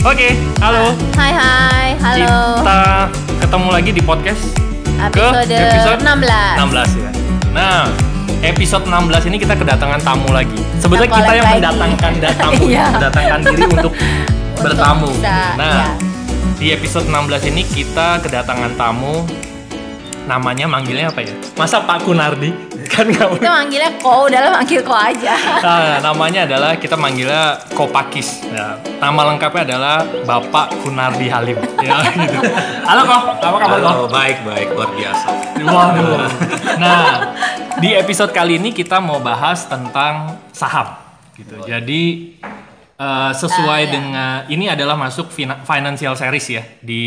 Oke, halo. Hai hai, halo. Kita ketemu lagi di podcast Episode, ke episode 16. 16 ya. Nah, episode 16 ini kita kedatangan tamu lagi. Sebetulnya Kita kita yang lagi. mendatangkan da- tamu, Iya. mendatangkan diri untuk bertamu. bisa, nah, iya. di episode 16 ini kita kedatangan tamu namanya manggilnya apa ya? Masa Pak Kunardi? Kan nggak Kita manggilnya ko, udah lah manggil ko aja. Nah, namanya adalah kita manggilnya Kopakis. Ya, nama lengkapnya adalah Bapak Kunardi Halim. Ya, gitu. Halo Kok, apa kabar Kok? Halo, baik baik luar biasa. Waduh. Nah, di episode kali ini kita mau bahas tentang saham gitu. Jadi eh, sesuai Ah, iya. dengan ini adalah masuk fina- financial series ya di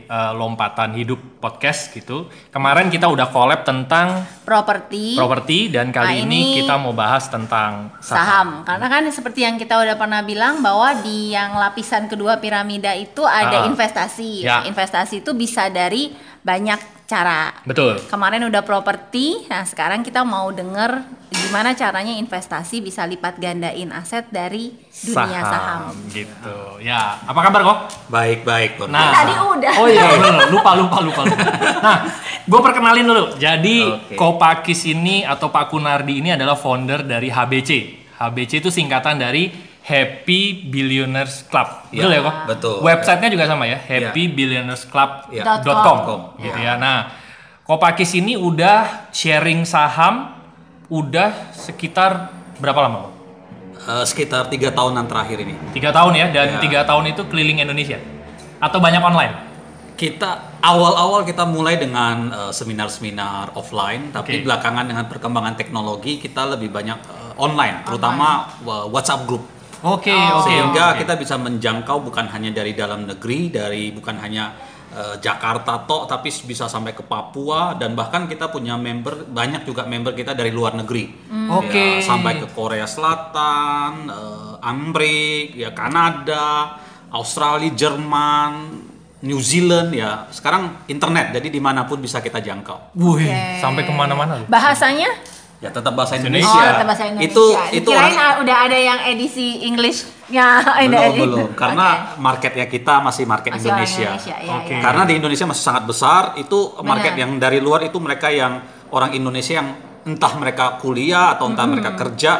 eh, lompatan hidup podcast gitu. Kemarin kita udah collab tentang Properti, properti dan kali Nah, ini, ini kita mau bahas tentang saham. saham. Karena kan seperti yang kita udah pernah bilang bahwa di yang lapisan kedua piramida itu ada Ah. investasi. Ya. Investasi itu bisa dari banyak cara. Betul. Kemarin udah properti, nah sekarang kita mau denger gimana caranya investasi bisa lipat gandain aset dari dunia saham. gitu. Ya, apa kabar kok? Baik baik luar Nah. Tadi udah. Oh iya, bener. lupa lupa lupa lupa. Nah, gue perkenalin dulu. Jadi Oke. Kopakis ini atau Pak Kunardi ini adalah founder dari HBC. HBC itu singkatan dari Happy Billionaires Club. Ya, Betul ya kok? betul. Websitenya juga sama ya, happybillionairesclub.com Ya. Dot com. gitu ya. Nah, Kopakis ini udah sharing saham udah sekitar berapa lama? Kok? Eh, sekitar tiga tahunan terakhir ini Tiga tahun ya, dan Ya. tiga tahun itu keliling Indonesia atau banyak online? kita awal-awal kita mulai dengan eh, seminar-seminar offline tapi Oke. belakangan dengan perkembangan teknologi kita lebih banyak eh, online terutama eh, WhatsApp group Oke, Oh. oke. sehingga oke. kita bisa menjangkau bukan hanya dari dalam negeri dari bukan hanya eh, Jakarta tok tapi bisa sampai ke Papua dan bahkan kita punya member banyak juga member kita dari luar negeri Oke. Ya, sampai ke Korea Selatan, eh, Amerika, ya Kanada, Australia, Jerman, New Zealand ya sekarang internet jadi di mana pun bisa kita jangkau Wih, Oke. sampai ke mana-mana loh. Bahasanya? Ya tetap bahasa Indonesia. Oh, tetap bahasa Indonesia. itu itu Kirain orang- ah, udah ada yang edisi English-nya. belum belum karena marketnya kita masih market Masih orang Indonesia, Indonesia, ya, Oke. ya. karena di Indonesia masih sangat besar itu market Benar. yang dari luar itu mereka yang orang Indonesia yang entah mereka kuliah atau entah mereka kerja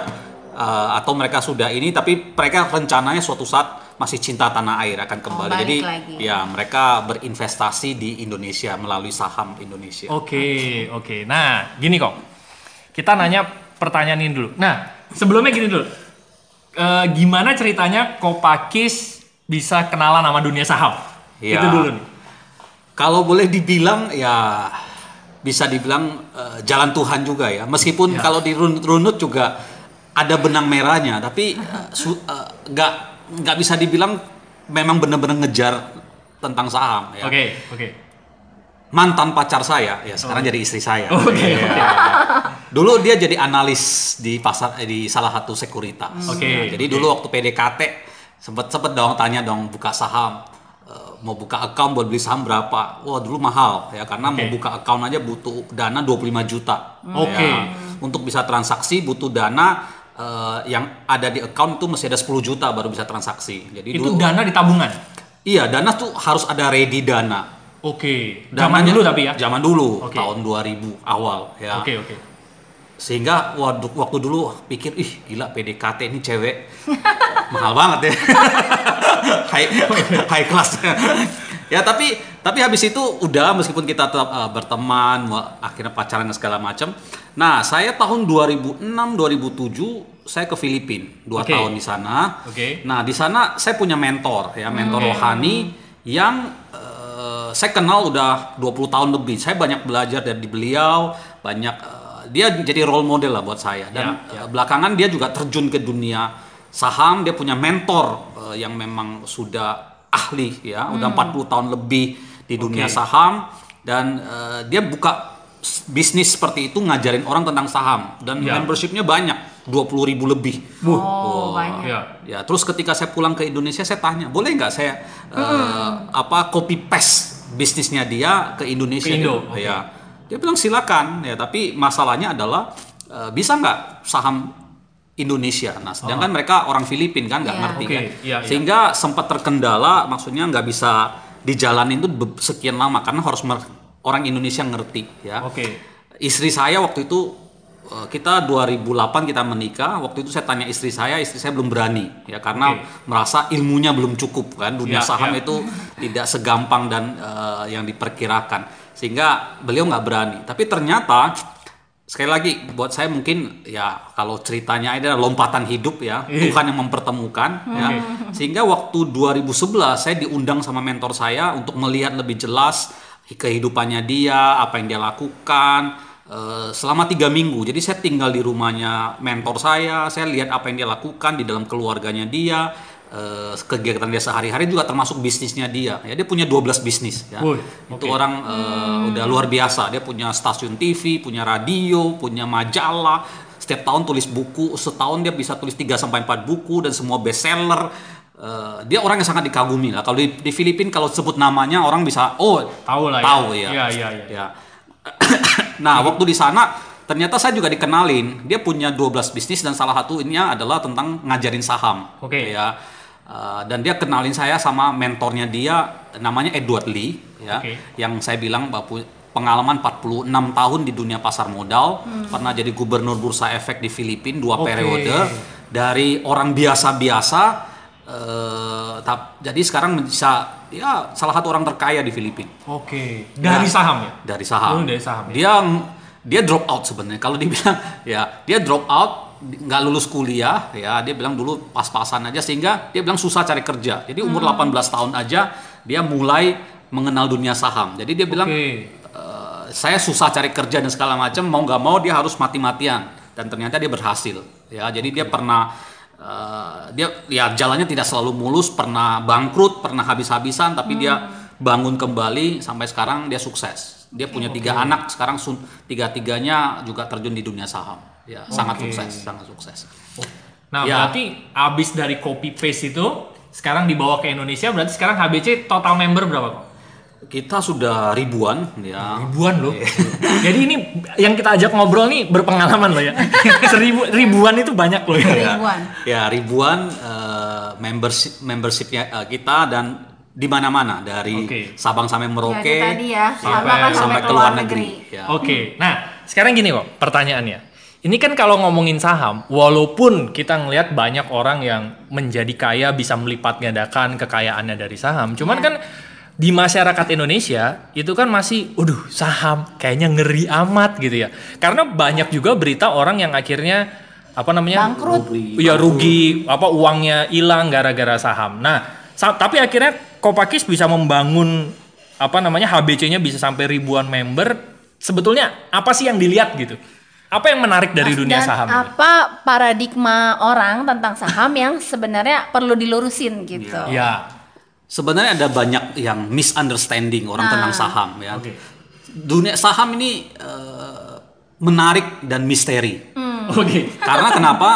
uh, atau mereka sudah ini tapi mereka rencananya suatu saat masih cinta tanah air akan kembali balik jadi lagi. ya mereka berinvestasi di Indonesia melalui saham Indonesia Oke, oke. Nah, gini kok. Kita nanya pertanyaan ini dulu. Nah, sebelumnya gini dulu. Eh, gimana ceritanya Kopakis bisa kenalan sama dunia saham? Iya. Itu dulu nih. Kalau boleh dibilang ya bisa dibilang eh, jalan Tuhan juga ya. Meskipun Ya. kalau dirunut-runut juga ada benang merahnya, tapi eh, su- eh, nggak nggak bisa dibilang memang benar-benar ngejar tentang saham ya. Oke, oke. Mantan pacar saya ya sekarang jadi istri saya. Oke, Iya. oke. Dulu dia jadi analis di pasar eh, di salah satu sekuritas. Oke, Nah, jadi oke. dulu waktu PDKT sempet sempet dong tanya dong buka saham Eh, mau buka account buat beli saham berapa? Wah dulu mahal ya karena mau Oke. buka account aja butuh dana 25 juta. Oke. Ya. Untuk bisa transaksi butuh dana eh, yang ada di account itu mesti ada 10 juta baru bisa transaksi. Jadi Itu dulu dana di tabungan. iya dana tuh harus ada ready dana. Oke. Zaman Dananya- dulu tapi ya. Zaman dulu, Oke. tahun 2000 awal ya. Oke, oke. Sehingga waktu, waktu dulu pikir, ih gila PDKT ini cewek mahal banget ya. high high class. ya tapi tapi habis itu udah meskipun kita tetap eh, berteman, akhirnya pacaran dan segala macam. Nah, saya tahun 2006 2007 saya ke Filipina, dua Oke. tahun di sana. Oke. Nah, di sana saya punya mentor ya, mentor rohani yang eh, saya kenal udah 20 tahun lebih. Saya banyak belajar dari beliau, banyak eh, dia jadi role model lah buat saya. Dan Ya, eh, belakangan dia juga terjun ke dunia saham, dia punya mentor eh, yang memang sudah ahli ya, udah 40 tahun lebih di dunia Oke. saham dan eh, dia buka bisnis seperti itu ngajarin orang tentang saham dan Ya. membershipnya banyak 20.000 ribu lebih. Oh, Wah. banyak. Ya. Ya, terus ketika saya pulang ke Indonesia, saya tanya, boleh nggak saya eh, apa copy paste bisnisnya dia ke Indonesia? Ke Indo, gitu? Ya, dia bilang silakan. Ya, tapi masalahnya adalah eh, bisa nggak saham Indonesia. Nah, sedangkan mereka orang Filipin kan nggak Iya. ngerti Oke, kan. iya, iya. Sehingga sempat terkendala, maksudnya nggak bisa dijalanin itu sekian lama karena harus mer- orang Indonesia ngerti ya. Oke. Istri saya waktu itu eh, kita 2008 kita menikah. Waktu itu saya tanya istri saya, istri saya belum berani ya karena Oke. merasa ilmunya belum cukup kan. Dunia Ya, saham ya. itu tidak segampang dan eh, yang diperkirakan. Sehingga beliau nggak berani. Tapi ternyata sekali lagi buat saya mungkin ya kalau ceritanya ada lompatan hidup ya Iya. Tuhan yang mempertemukan ya sehingga waktu 2011 saya diundang sama mentor saya untuk melihat lebih jelas kehidupannya dia apa yang dia lakukan eh, selama tiga minggu jadi saya tinggal di rumahnya mentor saya saya lihat apa yang dia lakukan di dalam keluarganya dia eh, kegiatan dia sehari-hari juga termasuk bisnisnya dia. Ya dia punya 12 bisnis ya. Woi, itu orang eh, udah luar biasa. Dia punya stasiun TV punya radio punya majalah. Setiap tahun tulis buku setahun dia bisa tulis 3 sampai 4 buku dan semua bestseller. Eh, dia orang yang sangat dikagumi lah. Kalau di, di Filipina kalau sebut namanya orang bisa oh Tahu lah ya. tahu ya. Iya, iya, iya. Ya. nah waktu di sana ternyata saya juga dikenalin. Dia punya 12 bisnis dan salah satunya adalah tentang ngajarin saham. Oke. ya Eh, dan dia kenalin saya sama mentornya dia namanya Edward Lee ya Oke. yang saya bilang bapu- pengalaman 46 tahun di dunia pasar modal pernah jadi gubernur bursa efek di Filipina dua Oke. periode dari orang biasa-biasa eh, tap- jadi sekarang bisa ya salah satu orang terkaya di Filipina Oke. Dari Nah, saham ya? dari saham. Oh, dari saham, ya. Dia dia drop out sebenarnya. Kalau dibilang ya dia drop out nggak lulus kuliah ya dia bilang dulu pas-pasan aja sehingga dia bilang susah cari kerja. Jadi umur Hmm. 18 tahun aja dia mulai mengenal dunia saham. Jadi dia bilang Oke. "Eh, saya susah cari kerja dan segala macam mau nggak mau dia harus mati-matian dan ternyata dia berhasil ya jadi dia pernah eh, dia ya jalannya tidak selalu mulus pernah bangkrut pernah habis-habisan tapi dia bangun kembali sampai sekarang dia sukses dia punya tiga anak sekarang sun- tiga-tiganya juga terjun di dunia saham ya sangat Oke. sukses sangat sukses Nah, Ya. berarti abis dari copy paste itu sekarang dibawa ke Indonesia berarti sekarang HBC total member berapa kok? kita sudah ribuan ya Ribuan loh. Jadi ini yang kita ajak ngobrol nih berpengalaman loh ya. Seribu ribuan itu banyak loh ya. Ribuan. Ya ribuan eh, membership membershipnya eh, kita dan di mana-mana dari Oke. Sabang sampai Ya, Merauke itu tadi ya, Sampai- kan sampai ke luar negeri. Ya. Oke. Nah, sekarang gini kok pertanyaannya. Ini kan kalau ngomongin saham, walaupun kita ngelihat banyak orang yang menjadi kaya bisa melipat gandakan kekayaannya dari saham, cuman Ya. kan di masyarakat Indonesia itu kan masih, waduh saham kayaknya ngeri amat gitu ya. Karena banyak juga berita orang yang akhirnya apa namanya Bangkrut. ya rugi apa uangnya hilang gara-gara saham. Nah, tapi akhirnya Kopakis bisa membangun apa namanya HBC-nya bisa sampai ribuan member. Sebetulnya apa sih yang dilihat gitu? Apa yang menarik dari dunia Dan saham? ini? apa paradigma orang tentang saham yang sebenarnya perlu dilurusin gitu. Ya. Sebenarnya ada banyak yang misunderstanding orang Nah. tentang saham ya. Oke. Dunia saham ini eh, menarik dan misteri. Hmm. Oke. Karena kenapa?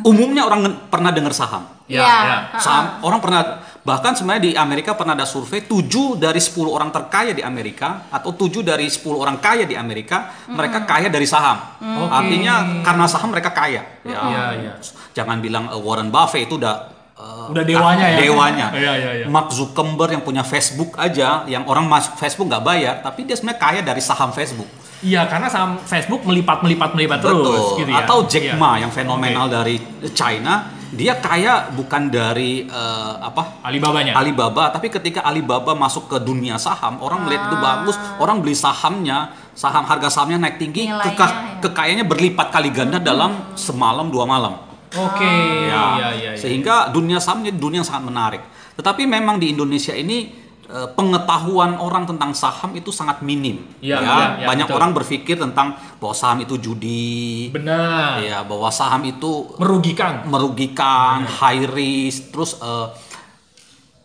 Umumnya orang pernah dengar saham. Ya, Iya. ya. Saham, orang pernah bahkan sebenarnya di Amerika pernah ada survei 7 dari 10 orang terkaya di Amerika atau 7 dari 10 orang kaya di Amerika mereka kaya dari saham. Oke. Artinya karena saham mereka kaya. Ya. Iya, iya. Jangan bilang eh, Warren Buffett itu udah eh, Udah dewanya ya? Dewanya. Iya, iya, iya. Mark Zuckerberg yang punya Facebook aja yang orang masuk Facebook nggak bayar tapi dia sebenarnya kaya dari saham Facebook. Iya, karena saham Facebook melipat melipat melipat terus Betul. gitu ya. Atau Jack Iya. Ma yang fenomenal dari China, dia kaya bukan dari eh, apa? Alibabanya. Alibaba, tapi ketika Alibaba masuk ke dunia saham, orang melihat itu bagus, orang beli sahamnya, saham harga sahamnya naik tinggi, Nilainya, keka- ya. kekayaannya berlipat kali ganda dalam semalam dua malam. Oke. Ya, Iya, iya, iya. Sehingga dunia sahamnya dunia yang sangat menarik. Tetapi memang di Indonesia ini pengetahuan orang tentang saham itu sangat minim. Iya, ya, iya, iya, banyak betul. orang berpikir tentang bahwa saham itu judi. Benar. Ya, bahwa saham itu Merugikan. merugikan, high risk, terus eh,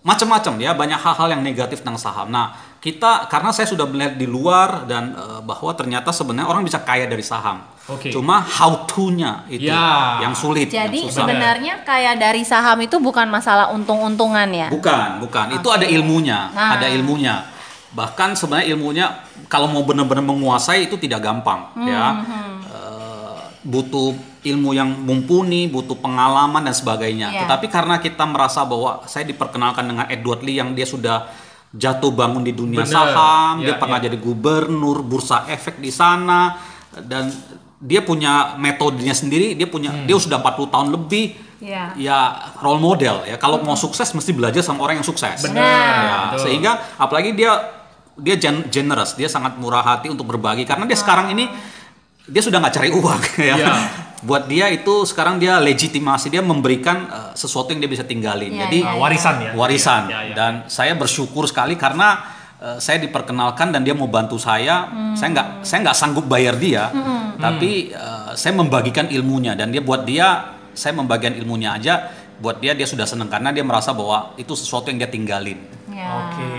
macam-macam ya banyak hal-hal yang negatif tentang saham. Nah kita karena saya sudah melihat di luar dan eh, bahwa ternyata sebenarnya orang bisa kaya dari saham. Oke. Cuma how to-nya itu Ya. yang sulit. Jadi yang susah. sebenarnya kayak dari saham itu bukan masalah untung-untungan ya. Bukan, bukan. Itu ada ilmunya, Nah. ada ilmunya. Bahkan sebenarnya ilmunya kalau mau benar-benar menguasai itu tidak gampang, Hmm, ya. Eh, butuh ilmu yang mumpuni, butuh pengalaman dan sebagainya. Iya. Tetapi karena kita merasa bahwa saya diperkenalkan dengan Edward Lee yang dia sudah jatuh bangun di dunia Bener. saham, dia Ya, pernah ya. jadi gubernur, bursa efek di sana dan dia punya metodenya sendiri, dia punya Hmm. dia sudah 40 tahun lebih. Iya. Ya role model ya. Kalau mau sukses mesti belajar sama orang yang sukses. Benar. Ya, Betul. sehingga apalagi dia dia gen- generous, dia sangat murah hati untuk berbagi karena dia sekarang ini dia sudah nggak cari uang ya. Iya. Buat dia itu sekarang dia legitimasi dia memberikan eh, sesuatu yang dia bisa tinggalin. Iya, Jadi iya, Ah, warisan ya. warisan Ya, ya. dan saya bersyukur sekali karena eh, saya diperkenalkan dan dia mau bantu saya. Saya nggak saya nggak sanggup bayar dia, tapi eh, saya membagikan ilmunya dan dia buat dia saya membagikan ilmunya aja buat dia dia sudah senang karena dia merasa bahwa itu sesuatu yang dia tinggalin. Ya. Oke,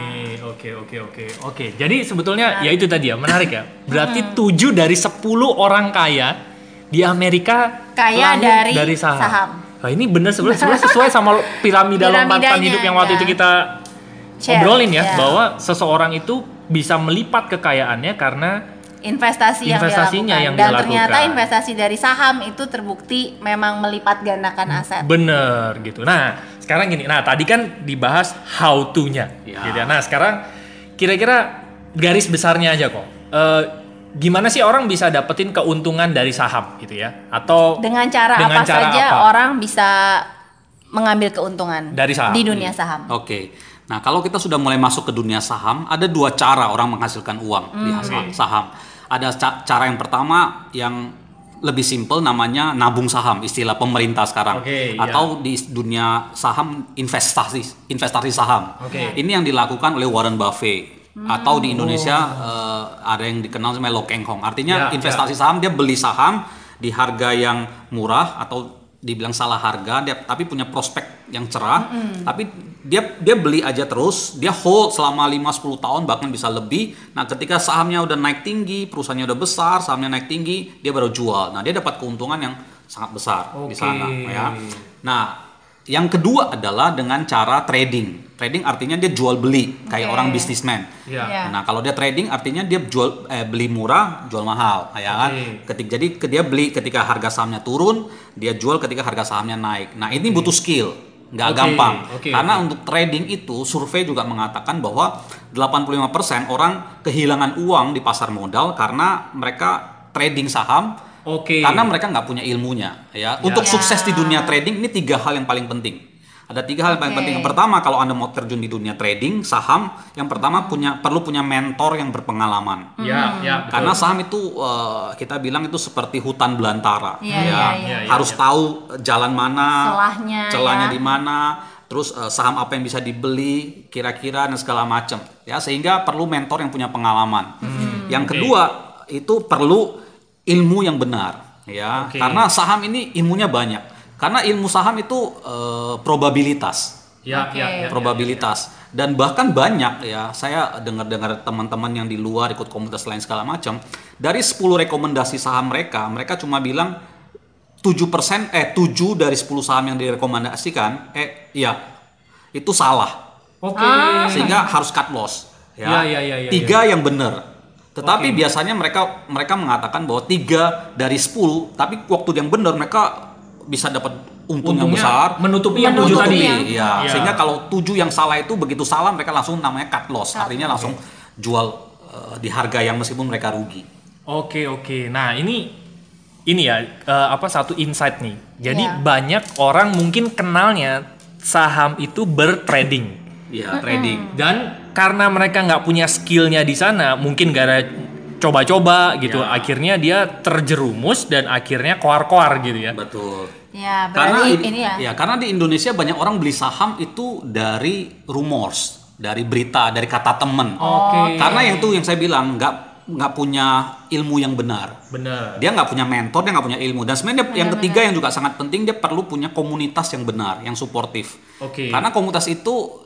oke, oke, oke, oke. Jadi sebetulnya ya itu tadi ya menarik ya. Berarti 7 dari 10 orang kaya di Amerika Kaya lahir dari saham. saham. Nah, ini benar sebenarnya sesuai sama piramida lompatan hidup yang waktu ya. itu kita Share, obrolin ya, ya. bahwa seseorang itu bisa melipat kekayaannya karena investasi yang Investasinya dilakukan yang dan dilakukan. ternyata investasi dari saham itu terbukti memang melipat gandakan aset. bener gitu. Nah, sekarang gini. Nah, tadi kan dibahas how to-nya. Ya. Gitu ya. Nah, sekarang kira-kira garis besarnya aja kok. Eh, gimana sih orang bisa dapetin keuntungan dari saham gitu ya? Atau Dengan cara Dengan apa cara saja apa? orang bisa mengambil keuntungan Dari saham. di dunia saham. Oke. Nah, kalau kita sudah mulai masuk ke dunia saham, ada dua cara orang menghasilkan uang di saham. saham. Ada ca- cara yang pertama yang lebih simpel namanya nabung saham, istilah pemerintah sekarang. Oke, iya. Atau di dunia saham investasi investasi saham. Oke. Ini yang dilakukan oleh Warren Buffett. Atau di Indonesia eh, ada yang dikenal sebagai Lo Keng Hong. Artinya Ya, investasi saham dia beli saham di harga yang murah atau dibilang salah harga dia tapi punya prospek yang cerah. Tapi dia dia beli aja terus dia hold selama 5 10 tahun bahkan bisa lebih. Nah ketika sahamnya udah naik tinggi perusahaannya udah besar sahamnya naik tinggi dia baru jual. Nah dia dapat keuntungan yang sangat besar di Oke. sana ya. Nah yang kedua adalah dengan cara trading trading artinya dia jual beli kayak Oke. orang bisnismen Ya. Ya. Nah, kalau dia trading artinya dia jual eh, beli murah, jual mahal, ya kan? Ketik jadi dia beli ketika harga sahamnya turun, dia jual ketika harga sahamnya naik. Nah, ini butuh skill, nggak Oke, gampang. oke, Karena oke. untuk trading itu survei juga mengatakan bahwa 85% orang kehilangan uang di pasar modal karena mereka trading saham Oke. karena mereka nggak punya ilmunya ya. Untuk Ya. sukses di dunia trading ini tiga hal yang paling penting. Ada tiga hal yang paling penting. Yang pertama kalau anda mau terjun di dunia trading saham, yang pertama punya perlu punya mentor yang berpengalaman. Ya, ya. betul. Karena saham itu eh, kita bilang itu seperti hutan belantara. Iya, ya. iya, iya. Harus tahu jalan mana, Celahnya, celahnya ya. di mana, terus eh, saham apa yang bisa dibeli, kira-kira dan segala macam. Ya, sehingga perlu mentor yang punya pengalaman. Yang Oke. kedua itu perlu ilmu yang benar, ya. Oke. Karena saham ini ilmunya banyak. Karena ilmu saham itu eh, probabilitas. Ya, Oke. ya, ya, ya, probabilitas dan bahkan banyak ya saya dengar-dengar teman-teman yang di luar ikut komunitas lain segala macam dari 10 rekomendasi saham mereka mereka cuma bilang 7% eh 7 dari 10 saham yang direkomendasikan eh iya itu salah. Oke. sehingga harus cut loss Ya, ya, ya, ya, tiga yang benar. Tetapi Oke. biasanya mereka mereka mengatakan bahwa tiga dari 10 tapi waktu yang benar mereka bisa dapat untung yang besar menutupi yang tujuh tadi. Iya, Iya. sehingga kalau tujuh yang salah itu begitu salah mereka langsung namanya cut loss, Cut artinya langsung jual eh, di harga yang meskipun mereka rugi. Oke oke. Nah ini ini ya eh, apa satu insight nih. Jadi Iya. banyak orang mungkin kenalnya saham itu bertrading Iya, trading. dan karena mereka nggak punya skillnya di sana, mungkin gara coba-coba gitu, Ya. akhirnya dia terjerumus dan akhirnya koar-koar gitu ya. Betul. Ya, Karena berarti di- ini ya. ya, karena di Indonesia banyak orang beli saham itu dari rumors, dari berita, dari kata temen. Oke. Karena yang itu yang saya bilang nggak nggak punya ilmu yang benar. Bener. Dia nggak punya mentor, dia nggak punya ilmu. Dan sebenarnya yang ketiga yang juga sangat penting dia perlu punya komunitas yang benar, yang suportif. Oke. Karena komunitas itu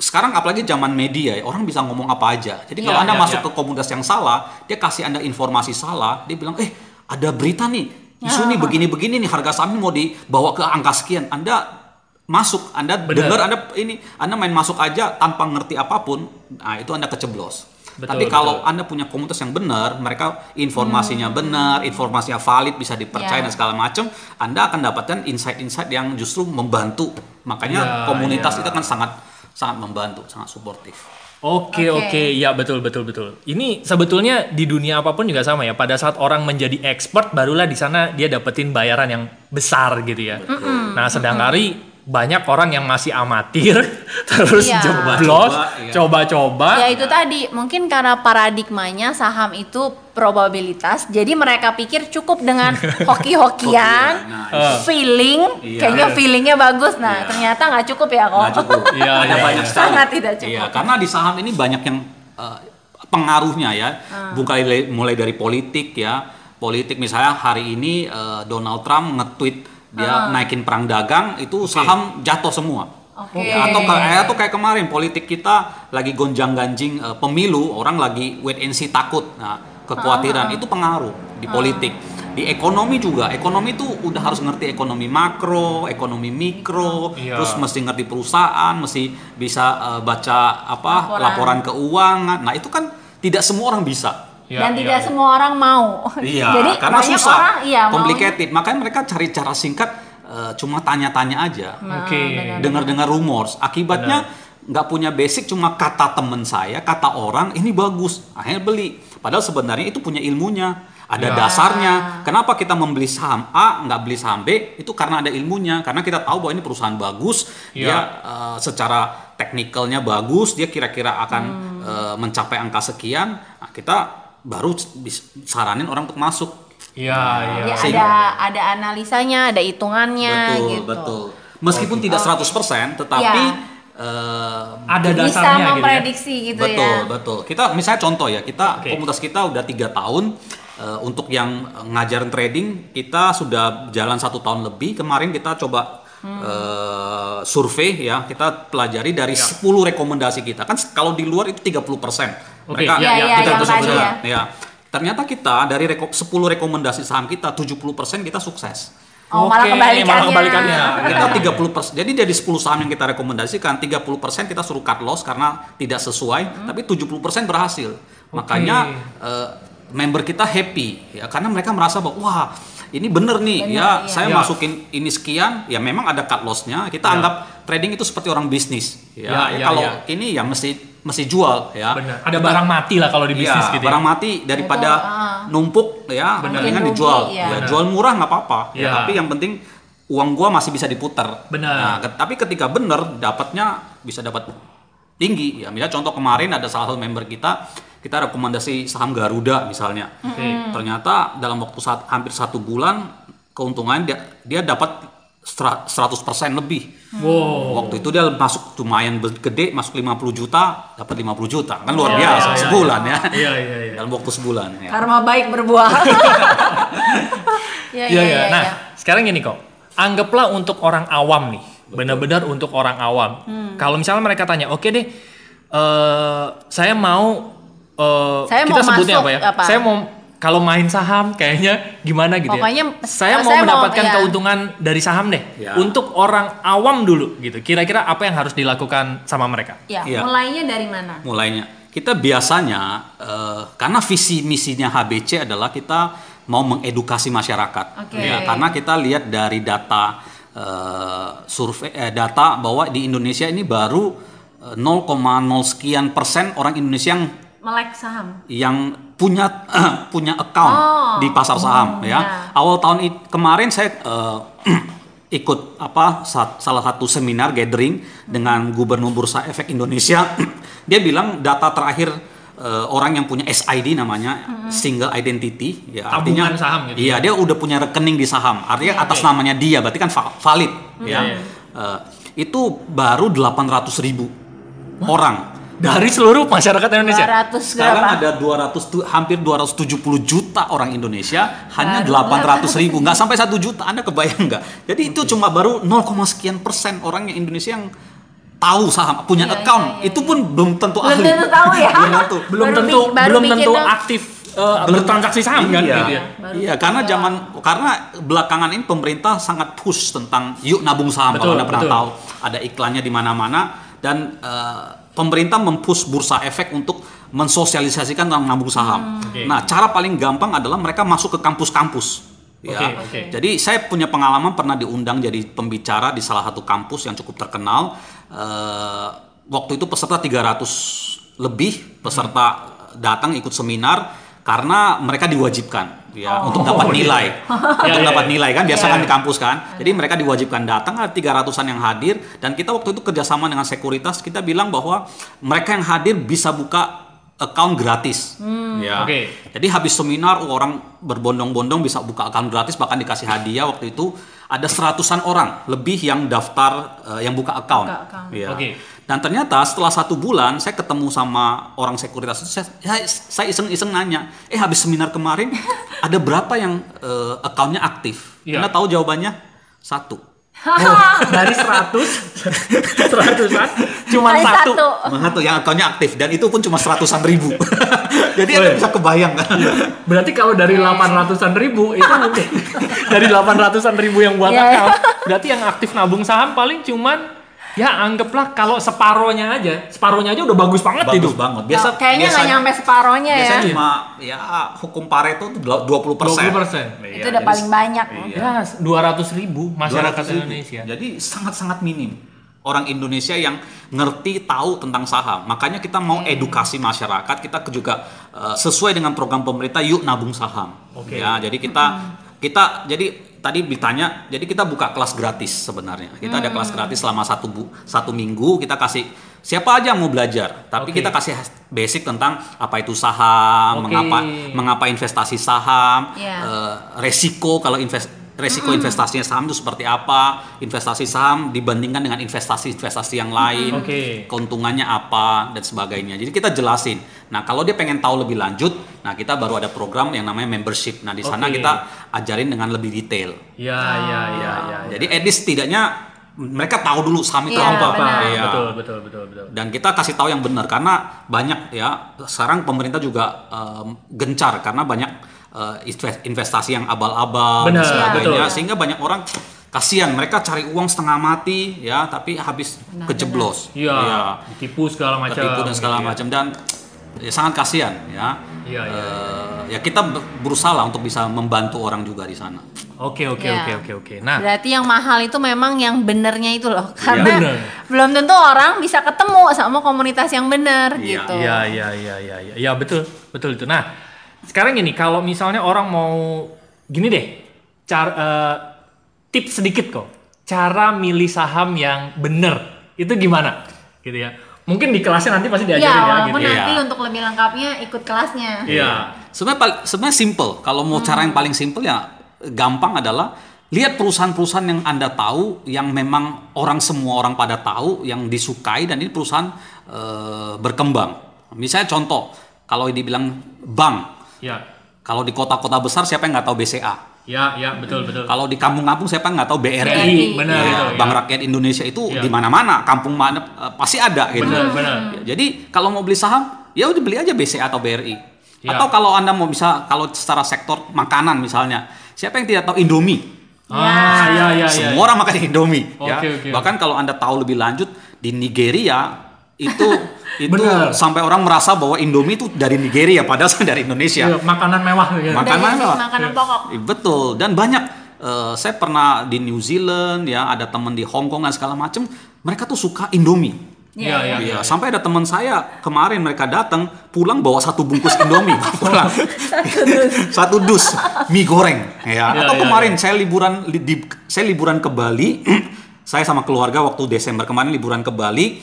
sekarang apalagi zaman media ya, orang bisa ngomong apa aja. Jadi kalau Iya, Anda iya, masuk iya. ke komunitas yang salah, dia kasih Anda informasi salah, dia bilang, "Eh, ada berita nih. Isu nih begini-begini nih harga saham ini mau dibawa ke angka sekian." Anda masuk, Anda Benar. dengar, Anda ini Anda main masuk aja tanpa ngerti apa pun, nah itu Anda keceblos. Betul, Tapi betul. kalau Anda punya komunitas yang benar, mereka informasinya benar, informasinya valid, bisa dipercaya Hmm. Ya. dan segala macam, Anda akan dapatkan insight-insight yang justru membantu. Makanya Ya, komunitas ya. itu kan sangat sangat membantu, sangat suportif. Oke Oke. oke ya betul betul betul. Ini sebetulnya di dunia apa pun juga sama ya. Pada saat orang menjadi expert barulah di sana dia dapetin bayaran yang besar gitu ya. Nah sedangkali banyak orang yang masih amatir terus Iya. jeblos, Coba-coba, iya. coba-coba. Ya itu tadi mungkin karena paradigmanya saham itu probabilitas, jadi mereka pikir cukup dengan hoki-hokian, Hoki, nah, feeling, Iya. kayaknya feelingnya bagus. Nah Iya. ternyata nggak cukup ya kok. Nggak cukup. Iya, Ada iya, banyak iya. Sangat tidak cukup. Iya, karena di saham ini banyak yang eh, pengaruhnya ya. Ah. Bukan mulai, dari politik ya. Politik misalnya hari ini eh, Donald Trump nge-tweet dia Ah. naikin perang dagang, itu saham jatuh semua. Oke. Ya, atau kayak atau kayak kemarin politik kita lagi gonjang-ganjing eh, pemilu, orang lagi wait and see takut. Nah, kekhawatiran Ah. itu pengaruh di politik. Di ekonomi juga, ekonomi itu udah harus ngerti ekonomi makro, ekonomi mikro, Iya. terus mesti ngerti perusahaan, mesti bisa eh, baca apa Laporan. laporan. keuangan. Nah, itu kan tidak semua orang bisa. Ya, Dan ya, tidak ya. semua orang mau. Iya, Jadi karena banyak susah, orang iya maunya- complicated. Makanya mereka cari cara singkat eh, cuma tanya-tanya aja. Nah, Oke. benar. dengar-dengar rumors. Akibatnya nggak punya basic cuma kata temen saya, kata orang ini bagus, akhirnya beli. Padahal sebenarnya itu punya ilmunya, ada Ya. dasarnya. Kenapa kita membeli saham A nggak beli saham B? Itu karena ada ilmunya. Karena kita tahu bahwa ini perusahaan bagus, Ya. dia eh, secara teknikalnya bagus, dia kira-kira akan eh, mencapai angka sekian. Nah, kita baru saranin orang untuk masuk. Iya iya. Ya, ada ada analisanya, ada hitungannya betul, gitu. betul. Meskipun tidak 100%, tetapi Ya. eh, Ada Bisa dasarnya gitu ya. memprediksi gitu, betul, ya. betul. Kita misalnya contoh ya, kita Oke. komunitas kita udah tiga tahun eh, untuk yang ngajarin trading kita sudah jalan satu tahun lebih. Kemarin kita coba Hmm. eh, survei ya, kita pelajari dari Ya. 10 rekomendasi kita. Kan kalau di luar itu 30%. Oke, Mereka ya, ya, ya, kita benar. ya. ya. Ternyata kita dari reko- 10 rekomendasi saham kita 70% kita sukses. Oh, malah Oke, kebalikannya. malah kebalikannya. Kita 30%. Jadi dari 10 saham yang kita rekomendasikan, 30% kita suruh cut loss karena tidak sesuai, tapi 70% berhasil. Makanya eh, member kita happy ya karena mereka merasa bahwa wah, ini bener nih Bener, ya, iya. saya Ya. masukin ini sekian, ya memang ada cut lossnya. Kita Ya. anggap trading itu seperti orang bisnis. Ya, Ya, ya ya, kalau ya. ini ya mesti mesti jual ya. Benar. Ada barang mati lah kalau di bisnis Iya, gitu. barang ya. mati daripada Betul, ah. numpuk ya, mendingan dijual. iya. Ya, Benar. jual murah nggak apa-apa. Ya, Iya. tapi yang penting uang gua masih bisa diputar. Benar. Nah, ke- tapi ketika bener dapatnya bisa dapat tinggi. Ya, misalnya contoh kemarin ada salah satu member kita, kita rekomendasi saham Garuda misalnya. Oke. Ternyata dalam waktu saat, hampir satu bulan keuntungan dia dia dapat 100% lebih. Wow. Waktu itu dia masuk lumayan gede, masuk 50 juta, dapat 50 juta. Kan luar Iya, biasa iya, iya, sebulan ya. Iya iya iya. Dalam waktu sebulan ya. Karma baik berbuah. ya, Iya iya. Nah, sekarang gini kok. Anggaplah untuk orang awam nih, benar-benar untuk orang awam. Hmm. Kalau misalnya mereka tanya, oke deh, eh saya mau, eh, Saya kita mau sebutnya masuk apa ya? apa? Saya mau kalau main saham kayaknya gimana gitu Pokoknya, ya. Saya eh, mau saya mau, mendapatkan iya. keuntungan dari saham deh. Ya. Untuk orang awam dulu gitu. Kira-kira apa yang harus dilakukan sama mereka? Ya, Iya. mulainya dari mana? mulainya. Kita biasanya eh, karena visi misinya HBC adalah kita mau mengedukasi masyarakat. Oke. Ya, karena kita lihat dari data eh, survei eh, data bahwa di Indonesia ini baru eh, 0,0 sekian persen orang Indonesia yang Melek saham. yang punya punya account Oh. di pasar saham ya. ya. Awal tahun kemarin saya eh, ikut apa sa- salah satu seminar gathering dengan Gubernur Bursa Efek Indonesia. Dia bilang data terakhir eh, orang yang punya SID namanya single identity ya Tabungan artinya saham gitu Iya, dia udah punya rekening di saham. Artinya atas namanya dia berarti kan va- valid ya. Iya. Eh, itu baru 800 ribu orang. Dari seluruh masyarakat Indonesia. 200 Sekarang berapa? ada 200 tu- hampir 270 juta orang Indonesia hanya Baru 800 ribu nggak sampai satu juta Anda kebayang nggak? Jadi itu cuma baru 0, sekian persen orang yang Indonesia yang tahu saham punya Iya, account iya, iya, itu pun belum tentu Belum ahli tentu tahu ya. belum tentu Belum Baru tentu baru belum tentu dong. aktif eh, bertransaksi saham kan iya, gitu ya. Baru iya karena zaman karena belakangan ini pemerintah sangat push tentang yuk nabung saham Betul, kalau anda pernah betul. tahu ada iklannya di mana-mana dan eh, pemerintah mempush bursa efek untuk mensosialisasikan tentang nabung saham. Oke. Nah, cara paling gampang adalah mereka masuk ke kampus-kampus. Ya. Oke, oke. Jadi saya punya pengalaman pernah diundang jadi pembicara di salah satu kampus yang cukup terkenal. Eh, waktu itu peserta 300 lebih peserta datang ikut seminar karena mereka diwajibkan ya untuk dapat nilai. Ya, untuk dapat nilai kan biasa Ya. kan di kampus kan. Jadi mereka diwajibkan datang ada 300-an yang hadir dan kita waktu itu kerjasama dengan sekuritas kita bilang bahwa mereka yang hadir bisa buka account gratis. Ya. Oke. Jadi habis seminar oh, orang berbondong-bondong bisa buka account gratis bahkan dikasih hadiah waktu itu ada seratusan orang lebih yang daftar eh, yang buka account. Buka account. Ya. Oke. Dan ternyata setelah satu bulan saya ketemu sama orang sekuritas itu saya, ya, saya iseng-iseng nanya, eh habis seminar kemarin ada berapa yang eh, accountnya aktif? Iya. Anda tahu jawabannya? Satu. Oh, dari 100 seratusan cuma satu. satu. Satu yang accountnya aktif dan itu pun cuma seratusan ribu. Jadi Anda Woi. bisa kebayang kan? Berarti kalau dari 800-an ribu itu mungkin dari 800-an ribu yang buat Iya, iya. account, berarti yang aktif nabung saham paling cuman ya anggaplah kalau separohnya aja, separohnya aja udah bagus banget Bagus itu. banget. Biasa Nah, kayaknya nggak nyampe separohnya ya. Biasanya cuma ya hukum Pareto itu 20 persen. 20 persen. Itu udah paling banyak. Iya. Ya, 200 ribu masyarakat 200 ribu. Indonesia. Jadi sangat-sangat minim orang Indonesia yang ngerti tahu tentang saham. Makanya kita mau edukasi masyarakat. Kita juga eh, sesuai dengan program pemerintah yuk nabung saham. Oke. Ya, jadi kita kita jadi tadi ditanya, jadi kita buka kelas gratis sebenarnya. Kita ada kelas gratis selama satu bu, satu minggu. Kita kasih siapa aja yang mau belajar. Tapi Oke. kita kasih basic tentang apa itu saham, Oke. mengapa mengapa investasi saham, Iya. eh, resiko kalau invest resiko investasinya saham itu seperti apa, investasi saham dibandingkan dengan investasi-investasi yang lain, Oke. keuntungannya apa dan sebagainya. Jadi kita jelasin. Nah kalau dia pengen tahu lebih lanjut, nah kita baru ada program yang namanya membership. Nah di sana Oke. kita ajarin dengan lebih detail. Ya, ya, ya, ya. Jadi at least setidaknya mereka tahu dulu saham itu Iya, apa. benar. Iya. Betul, betul, betul, betul. Dan kita kasih tahu yang benar karena banyak ya sekarang pemerintah juga em, gencar karena banyak eh, inves- investasi yang abal-abal dan Benar, sebagainya betul. sehingga banyak orang kasihan mereka cari uang setengah mati ya tapi habis Benar, kejeblos. Iya, Iya. ditipu segala macam. Tertipu dan segala ya. macam dan ya, sangat kasihan ya. Iya, iya, Eh, ya kita ber- berusaha lah untuk bisa membantu orang juga di sana. Oke, oke, Iya. oke, oke, oke. Nah, Berarti yang mahal itu memang yang benernya itu loh. Karena Bener. belum tentu orang bisa ketemu sama komunitas yang bener Iya. gitu. Iya, iya, iya, iya, iya, ya, betul, betul itu. Nah, sekarang gini, kalau misalnya orang mau gini deh, cara eh, tips sedikit kok, cara milih saham yang bener itu gimana, gitu ya? Mungkin di kelasnya nanti pasti Iya, diajarin ya, walaupun gitu ya. nanti Iya. untuk lebih lengkapnya ikut kelasnya. Iya. Sebenarnya sebenarnya simple. Kalau mau cara yang paling simple ya gampang adalah lihat perusahaan-perusahaan yang Anda tahu yang memang orang semua orang pada tahu yang disukai dan ini perusahaan eh, berkembang. Misalnya contoh, kalau dibilang bank, Ya, kalau di kota-kota besar siapa yang nggak tahu BCA? ya, ya, betul, betul. Kalau di kampung-kampung siapa yang nggak tahu BRI? BRI, benar Ya, itu. Bank ya. Rakyat Indonesia itu Iya. di mana-mana, kampung mana eh, pasti ada gitu. Benar, benar. Ya, Jadi kalau mau beli saham, ya udah beli aja BCA atau BRI. Ya. Atau kalau anda mau bisa kalau secara sektor makanan misalnya, siapa yang tidak tahu Indomie? Ah, ya, ya, ya. Semua orang makan Indomie. ya. Oke, oke. Bahkan kalau anda tahu lebih lanjut di Nigeria itu itu Benar. sampai orang merasa bahwa Indomie itu dari Nigeria padahal dari Indonesia. Iya, makanan mewah gitu. Udah Makanan apa? makanan pokok. Eh, Betul dan banyak eh, saya pernah di New Zealand ya ada teman di Hong Kong dan segala macam mereka tuh suka Indomie. Iya, iya, Iya, sampai ada teman saya kemarin mereka datang pulang bawa satu bungkus Indomie pulang. satu dus mie goreng ya. Iya, Atau iya, kemarin saya liburan li- di, saya liburan ke Bali, saya sama keluarga waktu Desember kemarin liburan ke Bali.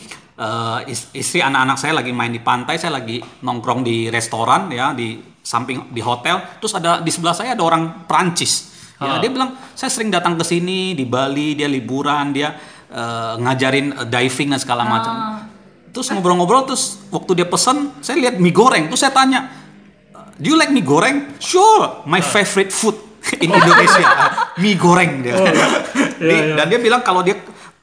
Is- istri anak-anak saya lagi main di pantai, saya lagi nongkrong di restoran ya di samping di hotel. Terus ada di sebelah saya ada orang Prancis. Ya, Ah. dia bilang saya sering datang ke sini di Bali, dia liburan, dia eh, ngajarin eh, diving dan segala macam. Terus ngobrol-ngobrol terus waktu dia pesan, saya lihat mie goreng. Terus saya tanya, "Do you like mie goreng?" "Sure, my favorite food in Indonesia." mie goreng dia. Di- Dan dia bilang kalau dia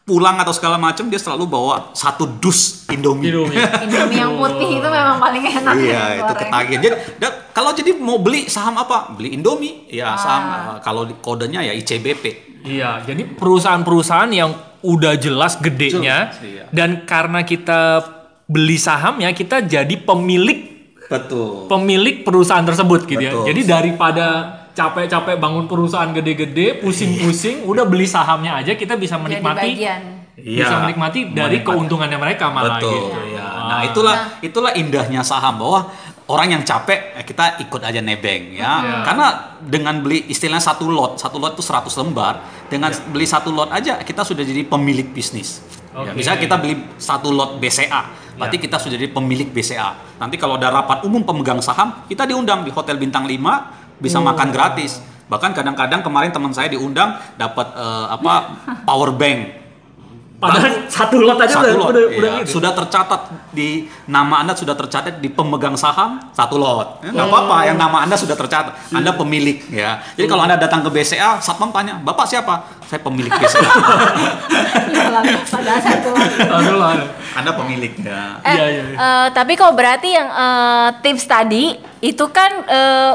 pulang atau segala macam dia selalu bawa satu dus Indomie. Indomie. Indomie yang putih itu memang paling enak. Iya, yang itu ketagihan. Jadi da- kalau jadi mau beli saham apa? Beli Indomie. Ya, saham eh, kalau di- kodenya ya ICBP. Iya, jadi perusahaan-perusahaan yang udah jelas gedenya Jelas, iya. dan karena kita beli sahamnya kita jadi pemilik Betul. pemilik perusahaan tersebut gitu Betul. ya. Jadi daripada capek-capek bangun perusahaan gede-gede, pusing-pusing, udah beli sahamnya aja kita bisa menikmati bagian. bisa Iya. menikmati dari Menikmati. keuntungannya mereka malah Betul. gitu. Ya. Nah, itulah itulah indahnya saham bahwa orang yang capek eh, kita ikut aja nebeng ya. Iya. Karena dengan beli istilahnya satu lot, satu lot itu 100 lembar, dengan Iya. beli satu lot aja kita sudah jadi pemilik bisnis. Ya, Oke. misalnya kita beli satu lot BCA, berarti Iya. kita sudah jadi pemilik BCA. Nanti kalau ada rapat umum pemegang saham, kita diundang di hotel bintang 5 bisa Oh. makan gratis. Bahkan kadang-kadang kemarin teman saya diundang dapat eh, apa power bank Padahal satu lot aja satu udah lot udah, iya. udah gitu. sudah tercatat di nama anda sudah tercatat di pemegang saham satu lot Ya, nggak apa-apa yang nama anda sudah tercatat anda pemilik ya jadi kalau anda datang ke BCA satpam tanya bapak siapa saya pemilik BCA Padahal satu lagi. Satu lot. anda pemilik ya Eh, Iya, iya, iya. eh, tapi kok berarti yang eh, tips tadi itu kan eh,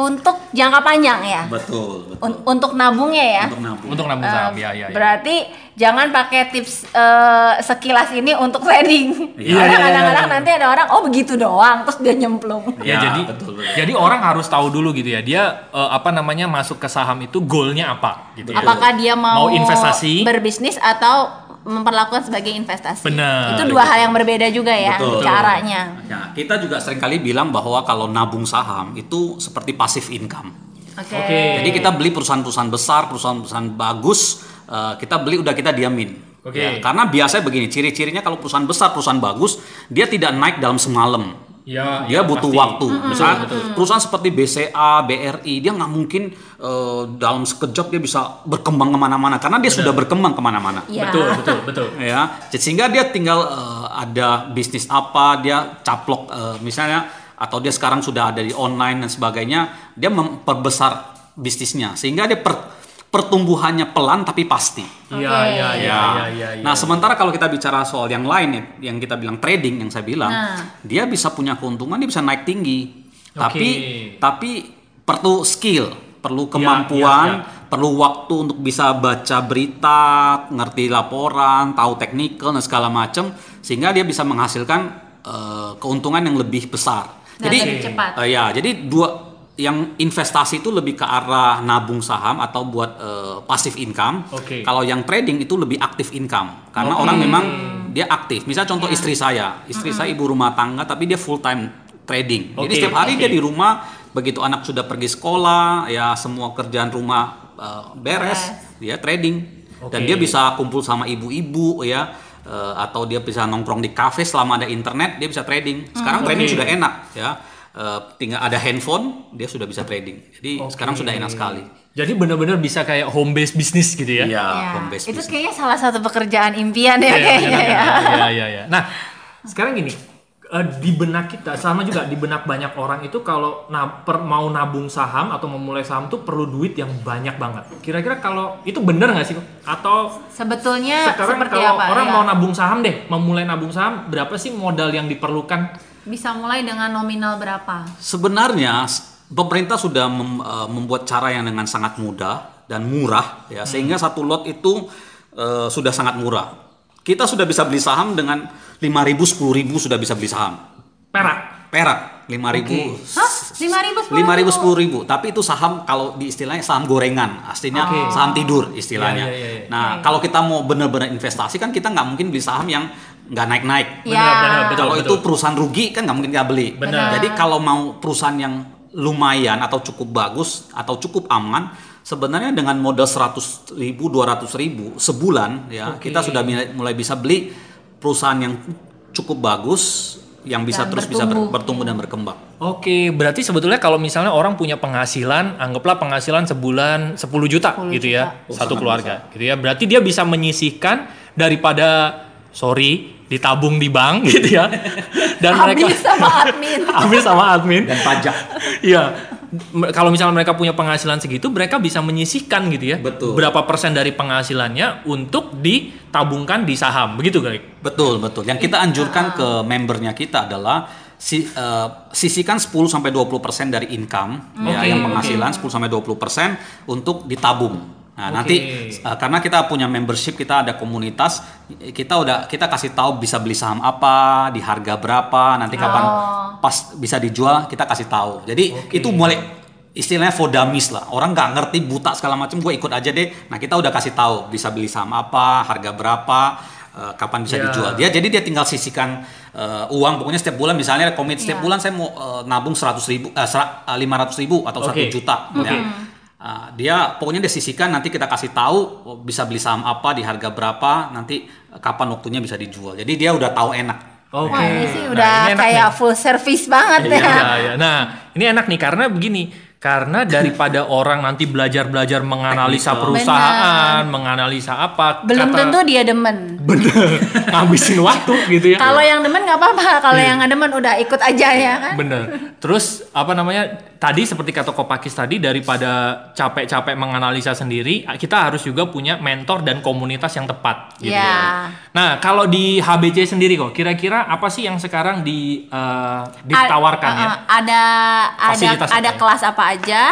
untuk jangka panjang ya? betul betul Un- untuk nabungnya ya? untuk nabung Untuk nabung Eh, saham ya ya. ya. Berarti jangan pakai tips eh, sekilas ini untuk trading. Iya, Karena iya, iya, kadang-kadang iya. nanti ada orang oh begitu doang terus dia nyemplung. Ya, Ya, jadi betul, betul. jadi orang harus tahu dulu gitu ya. Dia eh, apa namanya masuk ke saham itu goalnya apa gitu ya. Apakah dia mau, Mau investasi? berbisnis atau memperlakukan sebagai investasi? Benar. Itu dua hal yang berbeda juga ya Betul. caranya. Ya, kita juga sering kali bilang bahwa kalau nabung saham itu seperti passive income. Oke. Oke. Jadi kita beli perusahaan-perusahaan besar, perusahaan-perusahaan bagus, eh, kita beli udah kita diamin. Oke. Ya, karena biasanya begini, ciri-cirinya kalau perusahaan besar, perusahaan bagus, dia tidak naik dalam semalam. Ya, dia ya, butuh pasti. waktu. Misalnya perusahaan seperti BCA, BRI, dia nggak mungkin eh, dalam sekejap dia bisa berkembang ke mana-mana karena dia sudah berkembang ke mana-mana. Ya. Betul, betul, betul. Ya, sehingga dia tinggal eh, ada bisnis apa, dia caplok eh, misalnya atau dia sekarang sudah ada di online dan sebagainya, dia memperbesar bisnisnya sehingga dia per- pertumbuhannya pelan tapi pasti. Iya, iya, iya, Ya. iya, iya. iya. Nah, sementara kalau kita bicara soal yang lain ya, yang kita bilang trading yang saya bilang, Nah. dia bisa punya keuntungan, dia bisa naik tinggi. Oke. Tapi tapi perlu skill, perlu Iya, kemampuan, iya, iya. perlu waktu untuk bisa baca berita, ngerti laporan, tahu teknikal dan segala macam sehingga dia bisa menghasilkan eh, keuntungan yang lebih besar. Dan jadi lebih cepat. eh, ya, jadi dua yang investasi itu lebih ke arah nabung saham atau buat eh, passive income. Oke. Kalau yang trading itu lebih aktif income karena orang memang dia aktif. Misal contoh Ya. istri saya, istri saya ibu rumah tangga tapi dia full time trading. Jadi Oke, setiap hari oke. dia di rumah begitu anak sudah pergi sekolah, ya semua kerjaan rumah eh, beres, dia trading dan Oke. dia bisa kumpul sama ibu-ibu ya eh, atau dia bisa nongkrong di kafe selama ada internet dia bisa trading. Sekarang trading sudah enak ya. Eh, tinggal ada handphone dia sudah bisa trading. Jadi sekarang sudah enak sekali. Jadi benar-benar bisa kayak home based bisnis gitu ya. Iya, Ya, home based itu business. kayaknya salah satu pekerjaan impian ya Iya, kayaknya iya, ya. iya, iya, iya. Nah, sekarang gini, eh, di benak kita sama juga di benak banyak orang itu kalau na- per- mau nabung saham atau memulai saham tuh perlu duit yang banyak banget. Kira-kira kalau itu bener nggak sih? Atau Sebetulnya sekarang seperti kalau apa? orang ya? mau nabung saham deh, memulai nabung saham, berapa sih modal yang diperlukan? Bisa mulai dengan nominal berapa? Sebenarnya pemerintah sudah mem- eh, membuat cara yang dengan sangat mudah dan murah ya sehingga satu lot itu eh, sudah sangat murah. Kita sudah bisa beli saham dengan 5.000 10.000 sudah bisa beli saham. Perak. Perak 5.000 Hah? 5.000 lima ribu sepuluh ribu tapi itu saham kalau di istilahnya saham gorengan aslinya Oke. saham tidur istilahnya Iya, iya, iya, iya. nah kalau kita mau benar-benar investasi kan kita nggak mungkin beli saham yang nggak naik-naik Ya. Benar, benar, betul, kalau betul. itu perusahaan rugi kan nggak mungkin kita beli Benar. jadi kalau mau perusahaan yang lumayan atau cukup bagus atau cukup aman sebenarnya dengan modal 100 ribu 200 ribu sebulan ya Oke. kita sudah mulai, bisa beli perusahaan yang cukup bagus yang bisa Dan terus bisa ber- bertumbuh. bertumbuh dan berkembang Oke, berarti sebetulnya kalau misalnya orang punya penghasilan, anggaplah penghasilan sebulan 10 juta 10 gitu ya, juta. satu keluarga gitu ya. Berarti dia bisa menyisihkan daripada sorry ditabung di bank gitu ya. Dan mereka Habis sama admin. habis sama admin. dan pajak Iya. Kalau misalnya mereka punya penghasilan segitu, mereka bisa menyisihkan gitu ya. Betul. Berapa persen dari penghasilannya untuk ditabungkan di saham, begitu kali. Betul, betul. Yang kita anjurkan ke membernya kita adalah si, eh, sisihkan 10 sampai 20% dari income ya Oke, yang penghasilan 10 sampai 20% untuk ditabung. Nah, Oke. nanti uh, karena kita punya membership, kita ada komunitas, kita udah kita kasih tahu bisa beli saham apa, di harga berapa, nanti kapan pas bisa dijual, kita kasih tahu. Jadi itu mulai istilahnya for dummies lah. Orang nggak ngerti buta segala macam, gue ikut aja deh. Nah, kita udah kasih tahu bisa beli saham apa, harga berapa, uh, kapan bisa Ya. dijual. Dia jadi dia tinggal sisihkan uh, uang pokoknya setiap bulan misalnya komit setiap Ya. bulan saya mau uh, nabung 100 ribu, uh, 500 ribu atau Oke. 1 juta. Ya. Uh, dia pokoknya dia sisihkan nanti kita kasih tahu oh, bisa beli saham apa di harga berapa nanti kapan waktunya bisa dijual jadi dia udah tahu enak Oke. Wah ini sih Nah, udah ini enak kayak nih. full service banget Iya, ya. iya, iya. Nah, ini enak nih karena begini, karena daripada orang nanti belajar-belajar menganalisa Teknikal. perusahaan, menganalisa apa, Belum kata- tentu dia demen. Bener ngabisin waktu gitu ya. Kalau yang demen nggak apa-apa, kalau Iya. yang nggak demen udah ikut aja ya kan. Bener. Terus apa namanya? Tadi seperti kata Kopakis tadi daripada capek-capek menganalisa sendiri, kita harus juga punya mentor dan komunitas yang tepat. Gitu Iya. ya. Nah kalau di HBC sendiri kok, kira-kira apa sih yang sekarang di eh, ditawarkan A- ya? uh, Ada ada Fasilitas apa ada ya? kelas apa aja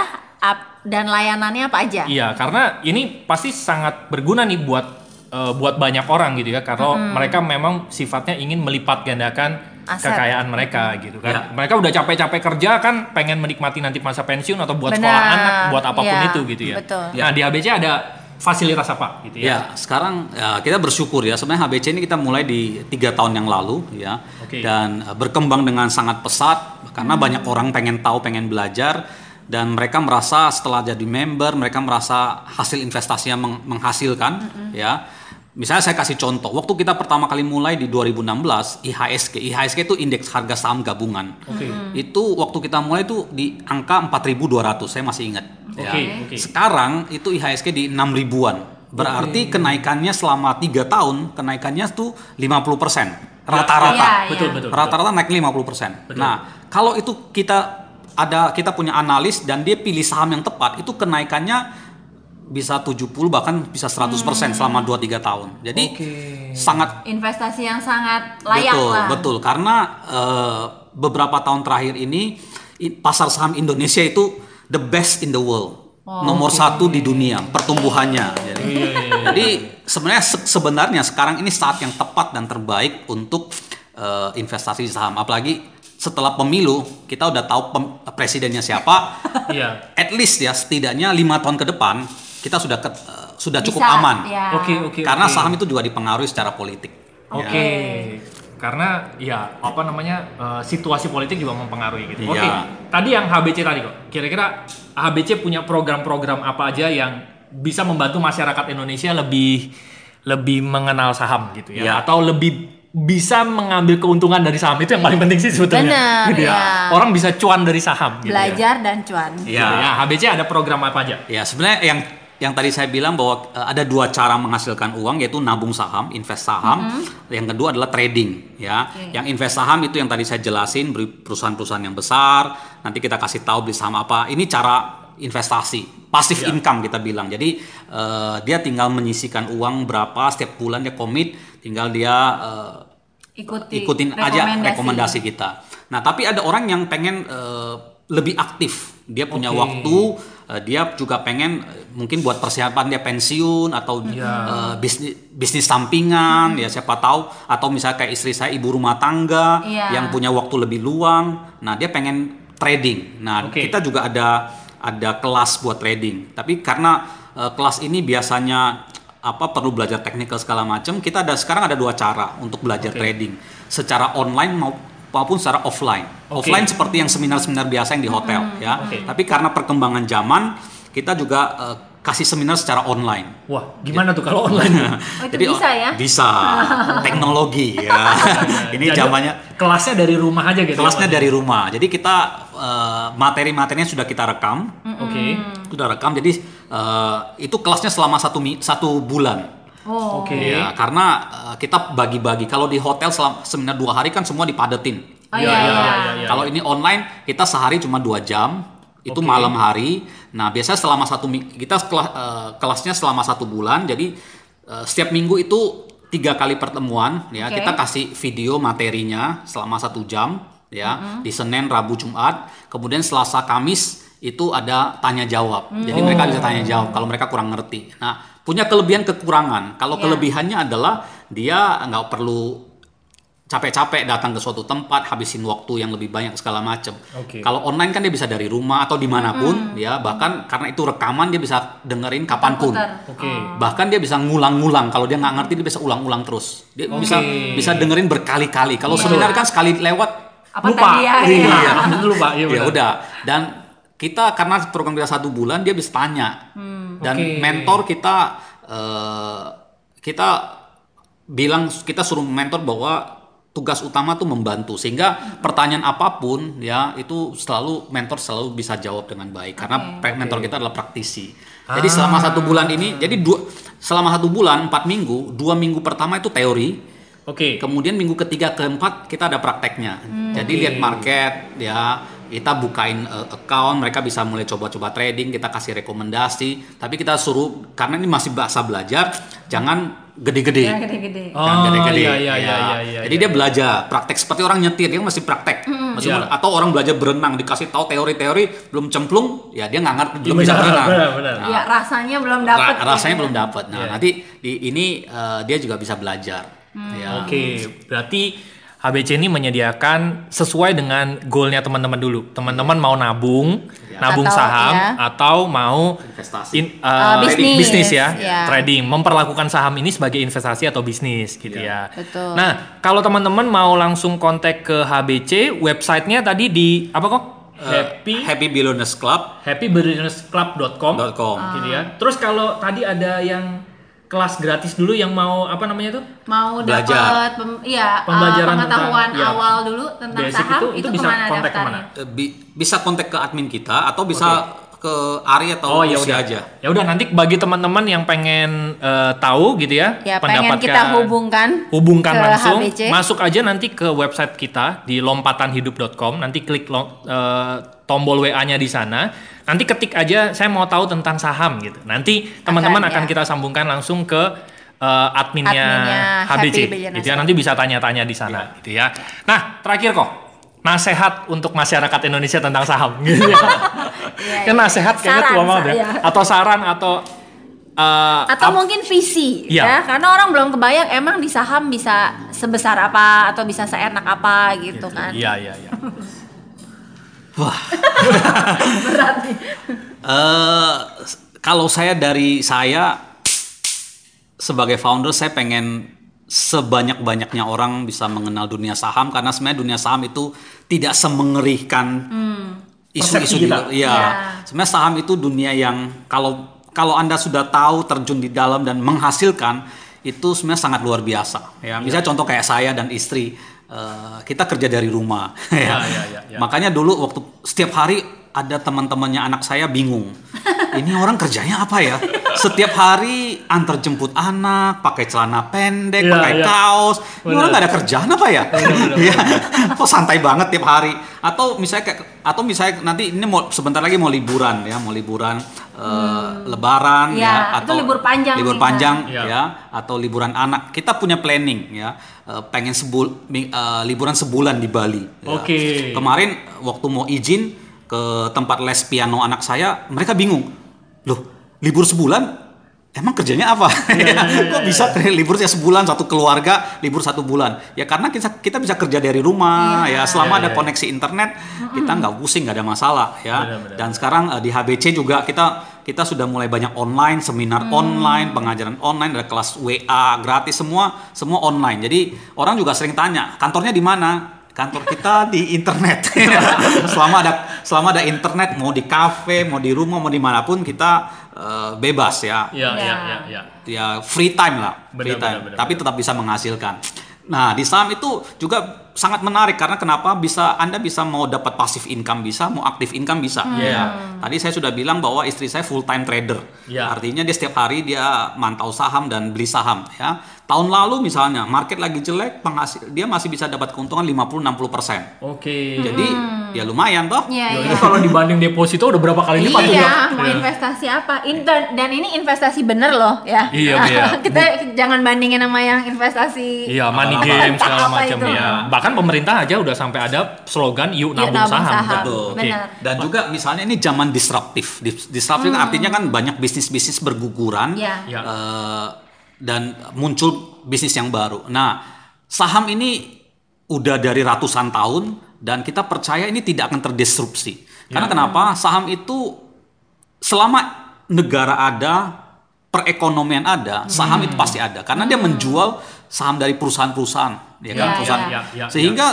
dan layanannya apa aja. Iya, karena ini pasti sangat berguna nih buat eh, buat banyak orang gitu ya, kalau mereka memang sifatnya ingin melipat gandakan Aset. kekayaan mereka gitu kan. Ya. Mereka udah capek-capek kerja kan, pengen menikmati nanti masa pensiun atau buat Benar. sekolah anak, buat apa pun Iya, itu gitu ya. betul. Nah di ABC ada fasilitas apa gitu ya? ya sekarang ya, kita bersyukur ya sebenarnya HBC ini kita mulai di tiga tahun yang lalu ya Oke. dan uh, berkembang dengan sangat pesat karena Hmm. banyak orang pengen tahu pengen belajar dan mereka merasa setelah jadi member mereka merasa hasil investasinya meng- menghasilkan Hmm. ya Misalnya saya kasih contoh, waktu kita pertama kali mulai di 2016, IHSG, IHSG itu indeks harga saham gabungan. Oke. Itu waktu kita mulai itu di angka 4.200, saya masih ingat. ya. Oke, oke. Sekarang itu IHSG di 6 ribuan. Berarti kenaikannya selama 3 tahun, kenaikannya tuh 50%. Rata-rata. Iya. Betul betul. Rata-rata naik 50%. Nah, kalau itu kita ada kita punya analis dan dia pilih saham yang tepat, itu kenaikannya bisa 70 bahkan bisa 100% selama 2 3 tahun. Jadi Oke. sangat Investasi yang sangat layak betul, lah. betul karena eh, beberapa tahun terakhir ini pasar saham Indonesia itu the best in the world. Nomor satu di dunia pertumbuhannya. Jadi, jadi sebenarnya se- sebenarnya sekarang ini saat yang tepat dan terbaik untuk eh, investasi di saham. Apalagi setelah pemilu kita udah tahu pem- presidennya siapa. Iya. At least ya setidaknya lima tahun ke depan kita sudah ke- eh, sudah cukup Bisa, aman. ya. Oke oke. Karena oke. saham itu juga dipengaruhi secara politik. Oke. Karena ya apa namanya eh, situasi politik juga mempengaruhi gitu. Oke. Iya. Tadi yang HBC tadi kok. Kira-kira HBC punya program-program apa aja yang bisa membantu masyarakat Indonesia lebih lebih mengenal saham gitu ya Iya. atau lebih bisa mengambil keuntungan dari saham itu yang paling penting sih sebetulnya. Benar, Gitu ya. iya. Orang bisa cuan dari saham gitu ya. Belajar dan cuan. Gitu Iya. ya. HBC ada program apa aja? Ya sebenarnya yang yang tadi saya bilang bahwa eh, ada dua cara menghasilkan uang yaitu nabung saham, invest saham. Yang kedua adalah trading ya. Yang invest saham itu yang tadi saya jelasin perusahaan-perusahaan yang besar. Nanti kita kasih tahu beli saham apa. Ini cara investasi, passive income kita bilang. Jadi eh, dia tinggal menyisikan uang berapa setiap bulan dia komit, tinggal dia eh, Ikuti ikutin aja rekomendasi kita. Nah, tapi ada orang yang pengen eh, lebih aktif. Dia punya Oke. waktu, eh, dia juga pengen eh, mungkin buat persiapan dia pensiun atau eh, bisnis bisnis sampingan, ya siapa tahu atau misalnya kayak istri saya ibu rumah tangga Iya. yang punya waktu lebih luang. Nah, dia pengen trading. Nah, Oke. kita juga ada ada kelas buat trading. Tapi karena eh, kelas ini biasanya apa perlu belajar teknikal segala macam, kita ada sekarang ada dua cara untuk belajar Oke. trading. Secara online mau- maupun secara offline. Oke. Offline seperti yang seminar-seminar biasa yang di hotel ya. Oke. Tapi karena perkembangan zaman, kita juga eh, kasih seminar secara online. Wah, gimana tuh kalau online? Oh, itu bisa ya? Bisa. Teknologi ya. Ini Jadi, zamannya kelasnya dari rumah aja gitu. kelasnya ya, dari rumah. Jadi kita eh, materi-materinya sudah kita rekam, Oke. sudah rekam. Jadi eh, itu kelasnya selama satu satu bulan. Oh. Oke. Ya, karena eh, kita bagi-bagi. Kalau di hotel selama seminar dua hari kan semua dipadetin. Oh Iya, iya, iya, iya. iya, iya. Kalau ini online kita sehari cuma dua jam. Itu Oke. malam hari. Nah biasanya selama satu kita kelas, eh, kelasnya selama satu bulan. Jadi eh, setiap minggu itu tiga kali pertemuan. Ya Oke. kita kasih video materinya selama satu jam. Ya di Senin, Rabu, Jumat. Kemudian Selasa, Kamis itu ada tanya jawab. Jadi mereka bisa tanya jawab kalau mereka kurang ngerti. Nah, punya kelebihan kekurangan. Kalau Iya. kelebihannya adalah dia nggak perlu capek-capek datang ke suatu tempat, habisin waktu yang lebih banyak segala macam. Oke. Kalau online kan dia bisa dari rumah atau di mana pun, ya bahkan karena itu rekaman dia bisa dengerin kapan pun. Putar. Oke. Bahkan dia bisa ngulang-ngulang. Kalau dia nggak ngerti dia bisa ulang-ulang terus. Dia Oke. bisa bisa dengerin berkali-kali. Kalau seminar kan sekali lewat Apa lupa. tadi ya? Iya, Iya. lupa. Iya, ya udah. Dan kita karena program kita satu bulan dia bisa tanya. Dan Oke. mentor kita eh, kita bilang kita suruh mentor bahwa tugas utama tuh membantu sehingga pertanyaan apa pun ya itu selalu mentor selalu bisa jawab dengan baik karena pe- mentor kita adalah praktisi. Jadi selama satu bulan ini jadi dua selama satu bulan empat minggu dua minggu pertama itu teori Oke. Kemudian minggu ketiga keempat kita ada prakteknya. Jadi Oke. lihat market ya, kita bukain uh, account, mereka bisa mulai coba-coba trading, kita kasih rekomendasi. Tapi kita suruh karena ini masih bahasa belajar, jangan gede-gede. Yang gede-gede. Jangan Oh, gede-gede. iya, iya, Ya. iya, iya, iya, Jadi iya. dia belajar praktek seperti orang nyetir, dia masih praktek. Masih Iya. mulai- atau orang belajar berenang dikasih tahu teori-teori belum cemplung, ya dia nggak ngerti, belum bisa Benar, berenang. benar, benar. Nah, Ya rasanya belum dapet. ra- rasanya gitu. belum dapat. Nah, Iya. nanti di ini uh, dia juga bisa belajar. Hmm. Ya. Oke, berarti HBC ini menyediakan sesuai dengan goalnya teman-teman dulu. Teman-teman mau nabung, nabung Atau, saham, ya. atau mau Investasi. in- Uh, uh, bisnis, bisnis ya, ya. trading, memperlakukan saham ini sebagai investasi atau bisnis gitu ya. Betul. Nah, kalau teman-teman mau langsung kontak ke HBC, websitenya tadi di apa kok? Uh, Happy Happy Billionaires Club happybusinessclub.com .com. gitu ya. Terus kalau tadi ada yang kelas gratis dulu yang mau apa namanya tuh? Mau Belajar. dapat pem, ya, uh, Pembelajaran pengetahuan tentang- ya, awal dulu tentang basic saham itu, itu, itu bisa ke mana kontak daftarnya? ke mana? Eh, bi- bisa kontak ke admin kita atau bisa ke Ari atau Oh ya udah aja. Ya udah nanti bagi teman-teman yang pengen eh, tahu gitu ya, Ya pengen kita hubungkan hubungkan ke langsung, HBC. masuk aja nanti ke website kita di lompatanhidup.com, nanti klik lo- eh, tombol WA-nya di sana. Nanti ketik aja saya mau tahu tentang saham gitu. Nanti teman-teman Akan, akan, ya. kita sambungkan langsung ke eh, adminnya, Adminnya HBC gitu ya. Nanti bisa tanya-tanya di sana gitu ya. Nah, terakhir kok nasehat untuk masyarakat Indonesia tentang saham gitu ya. Iya, kan iya. nasehat kayaknya Saran, tua banget ya. Atau saran atau eh, atau mungkin visi Iya. ya karena orang belum kebayang emang di saham bisa sebesar apa atau bisa seenak apa gitu kan Iya, iya, iya. berat nih Eh, kalau saya dari saya sebagai founder saya pengen sebanyak-banyaknya orang bisa mengenal dunia saham karena sebenarnya dunia saham itu tidak semengerikan isu-isu Persepsi di kita. Iya. Ya. Sebenarnya saham itu dunia yang kalau kalau Anda sudah tahu terjun di dalam dan menghasilkan itu sebenarnya sangat luar biasa. Ya, misalnya contoh kayak saya dan istri eh, kita kerja dari rumah. Ya, ya. ya, ya, ya. Makanya dulu waktu setiap hari ada teman-temannya anak saya bingung. Ini orang kerjanya apa ya? Setiap hari antar jemput anak, pakai celana pendek, Iya, pakai iya. kaos. Ini orang nggak ada kerjaan apa ya? Iya. Kok santai banget tiap hari? Atau misalnya kayak atau misalnya nanti ini mau sebentar lagi mau liburan ya, mau liburan eh, lebaran Ya, ya, itu atau libur panjang libur nih, panjang Iya. ya, atau liburan anak. Kita punya planning ya, eh, pengen sebul eh, liburan sebulan di Bali. ya. Oke. Kemarin waktu mau izin ke tempat les piano anak saya, mereka bingung. Loh, libur sebulan Emang kerjanya apa? iya, Kok bisa libur ya sebulan satu keluarga libur satu bulan? Ya karena kita kita bisa kerja dari rumah Iya. ya selama Iya, ada iya. koneksi internet kita nggak pusing nggak ada masalah ya. Benar, benar. Dan sekarang eh, di HBC juga kita kita sudah mulai banyak online seminar online pengajaran online ada kelas WA gratis semua semua online. Jadi orang juga sering tanya kantornya di mana? Kantor kita di internet. selama ada selama ada internet mau di kafe mau di rumah mau di mana pun kita eh, bebas ya Iya, Ya. iya, iya, iya. ya free time lah, free Benar, time. benar, benar, Tapi tetap bisa menghasilkan. Nah, di saham itu juga sangat menarik karena kenapa bisa Anda bisa mau dapat pasif income bisa, mau aktif income bisa. Ya. Tadi saya sudah bilang bahwa istri saya full time trader. Ya. Artinya dia setiap hari dia mantau saham dan beli saham ya. Tahun lalu misalnya market lagi jelek, penghasil dia masih bisa dapat keuntungan 50-60%. Oke. Jadi ya lumayan toh. Iya, Ya, iya. itu kalau dibanding deposito udah berapa kali lipat tuh ya? Iya, mau Iya. investasi apa? Inter- dan ini investasi bener loh ya. Iya, iya. Kita jangan bandingin sama yang investasi Iya, money game segala macam ya. Bahkan pemerintah aja udah sampai ada slogan yuk nabung, nabung saham. saham. Betul. Oke. Benar. Dan juga misalnya ini zaman disruptif. Dis- Disruptif kan artinya kan banyak bisnis-bisnis berguguran Ya. Ya. eh, dan muncul bisnis yang baru. Nah, saham ini udah dari ratusan tahun dan kita percaya ini tidak akan terdisrupsi. Karena kenapa? Saham itu selama negara ada, perekonomian ada, saham itu pasti ada. Karena dia menjual saham dari perusahaan-perusahaan, ya kan? Ya, perusahaan. ya, ya, ya. Sehingga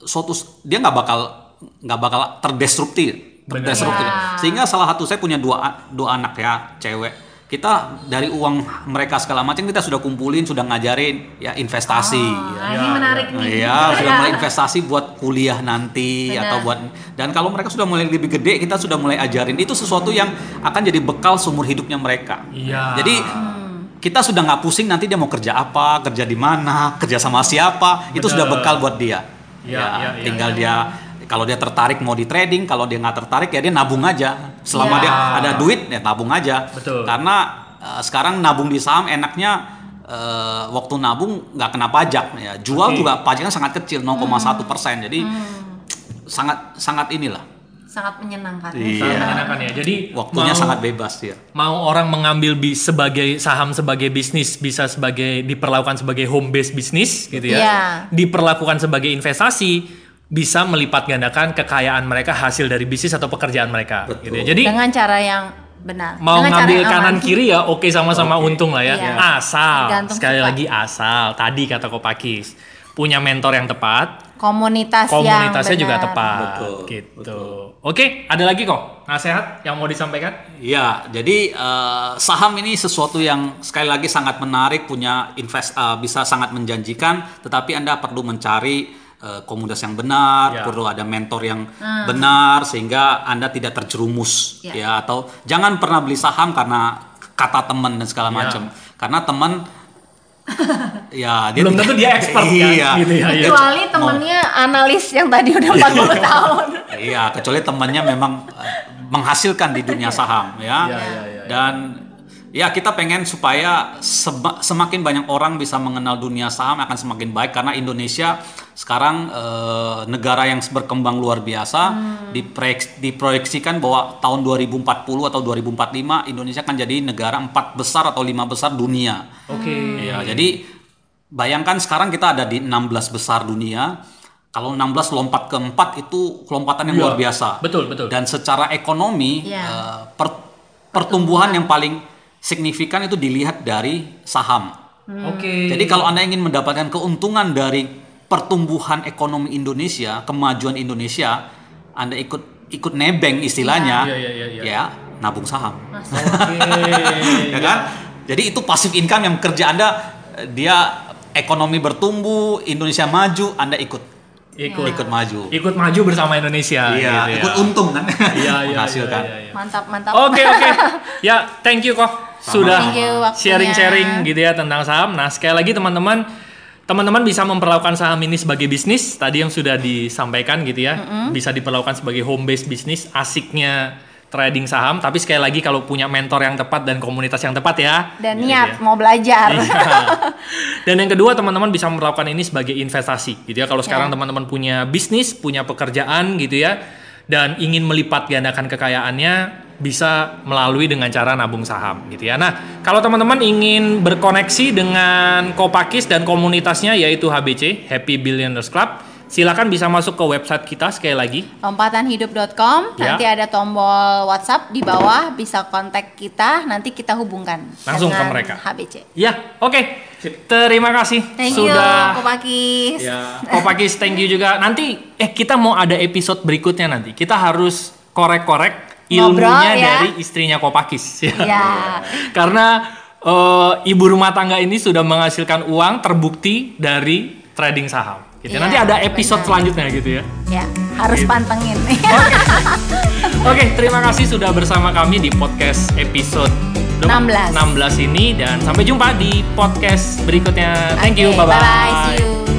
suatu dia nggak bakal nggak bakal terdisruptif, Benar. terdisruptif. Ya. Sehingga salah satu saya punya dua dua anak ya cewek. Kita dari uang mereka segala macam kita sudah kumpulin, sudah ngajarin ya investasi. ya. Nah, ini menarik nih. Iya, sudah mulai investasi buat kuliah nanti Benar. atau buat dan kalau mereka sudah mulai lebih gede, kita sudah mulai ajarin itu sesuatu yang akan jadi bekal seumur hidupnya mereka. Iya. Jadi kita sudah nggak pusing nanti dia mau kerja apa, kerja di mana, kerja sama siapa, itu Benar. sudah bekal buat dia. Iya, ya, iya, iya, tinggal dia kalau dia tertarik mau di trading, kalau dia nggak tertarik ya dia nabung aja. Selama Iya. dia ada duit ya nabung aja. Betul. Karena eh, sekarang nabung di saham enaknya eh, waktu nabung nggak kena pajak ya. Jual Oke. juga pajaknya sangat kecil 0,1 persen. Jadi Hmm. sangat sangat inilah Sangat menyenangkan. Iya. Sangat menyenangkan ya. Jadi waktunya mau- sangat bebas ya. mau orang mengambil bi- sebagai saham sebagai bisnis bisa sebagai diperlakukan sebagai home base bisnis gitu ya. Iya. Diperlakukan sebagai investasi bisa melipat gandakan kekayaan mereka hasil dari bisnis atau pekerjaan mereka Betul. gitu ya. Jadi Dengan cara yang benar. mau Dengan cara ngambil yang kanan aman. kiri ya oke sama-sama Oke. untung lah ya. Iya. Asal Tergantung sekali suka. lagi asal tadi kata Kopakis punya mentor yang tepat, komunitas, komunitasnya yang juga benar. tepat Betul, gitu. Oke, ada lagi kok nasihat yang mau disampaikan? Ya, jadi eh, saham ini sesuatu yang sekali lagi sangat menarik, punya invest eh, bisa sangat menjanjikan, tetapi Anda perlu mencari eh, komunitas yang benar, Ya. perlu ada mentor yang benar sehingga Anda tidak terjerumus Ya. ya atau jangan pernah beli saham karena kata teman dan segala Ya. macam. Karena teman ya dia Belum tentu dia expert kan, iya. gitu ya, iya. Kecuali temennya analis yang tadi udah 40 tahun. Iya, kecuali temannya memang eh, menghasilkan di dunia saham ya. Iya, iya, iya, Dan ya kita pengen supaya sema- semakin banyak orang bisa mengenal dunia saham akan semakin baik karena Indonesia sekarang eh, negara yang berkembang luar biasa diproyeks- diproyeksikan bahwa tahun 2040 atau 2045 Indonesia akan jadi negara empat besar atau lima besar dunia. Oke. Ya, jadi bayangkan sekarang kita ada di 16 besar dunia. Kalau 16 lompat ke 4 itu lompatan yang Iya, luar biasa. betul, betul. Dan secara ekonomi Iya. eh, per- pertumbuhan yang paling signifikan itu dilihat dari saham. Oke. Jadi kalau Anda ingin mendapatkan keuntungan dari pertumbuhan ekonomi Indonesia, kemajuan Indonesia, Anda ikut ikut nebeng istilahnya, Iya, iya, iya, iya. ya nabung saham Oke. ya kan? Jadi itu passive income yang kerja Anda dia ekonomi bertumbuh, Indonesia maju, Anda ikut Ikut. ikut maju. Ikut maju bersama Indonesia. Iya, gitu ya. ikut untung kan? Iya, iya, Menghasilkan. iya, iya, iya. Mantap, mantap. Oke oke, ya thank you kok sudah sharing-sharing gitu ya tentang saham. Nah sekali lagi teman-teman, teman-teman bisa memperlakukan saham ini sebagai bisnis. Tadi yang sudah disampaikan gitu ya, bisa diperlakukan sebagai home based bisnis. Asiknya trading saham, tapi sekali lagi kalau punya mentor yang tepat dan komunitas yang tepat ya. Dan gitu niat ya. mau belajar. Iya. Dan yang kedua teman-teman bisa melakukan ini sebagai investasi gitu ya. Kalau sekarang Ya. teman-teman punya bisnis, punya pekerjaan gitu ya dan ingin melipat gandakan kekayaannya bisa melalui dengan cara nabung saham gitu ya. Nah, kalau teman-teman ingin berkoneksi dengan Kopakis dan komunitasnya yaitu HBC, Happy Billionaires Club, silakan bisa masuk ke website kita sekali lagi. lompatanhidup.com Ya. nanti ada tombol WhatsApp di bawah bisa kontak kita nanti kita hubungkan Langsung ke mereka. HBC. Ya, oke. Terima kasih Thank sudah you Kopakis. Ya, Kopakis thank you juga. Nanti eh kita mau ada episode berikutnya nanti. Kita harus korek-korek Ngobrol, ilmunya ya. dari istrinya Kopakis. Ya. Ya. Karena eh, ibu rumah tangga ini sudah menghasilkan uang terbukti dari trading saham. Gitu. Iya, nanti ada episode benar. selanjutnya gitu ya. Ya, harus Gitu. pantengin. Oke, terima kasih sudah bersama kami di podcast episode 16. 16 ini dan sampai jumpa di podcast berikutnya. Thank you, Oke, bye-bye. Bye-bye. See you.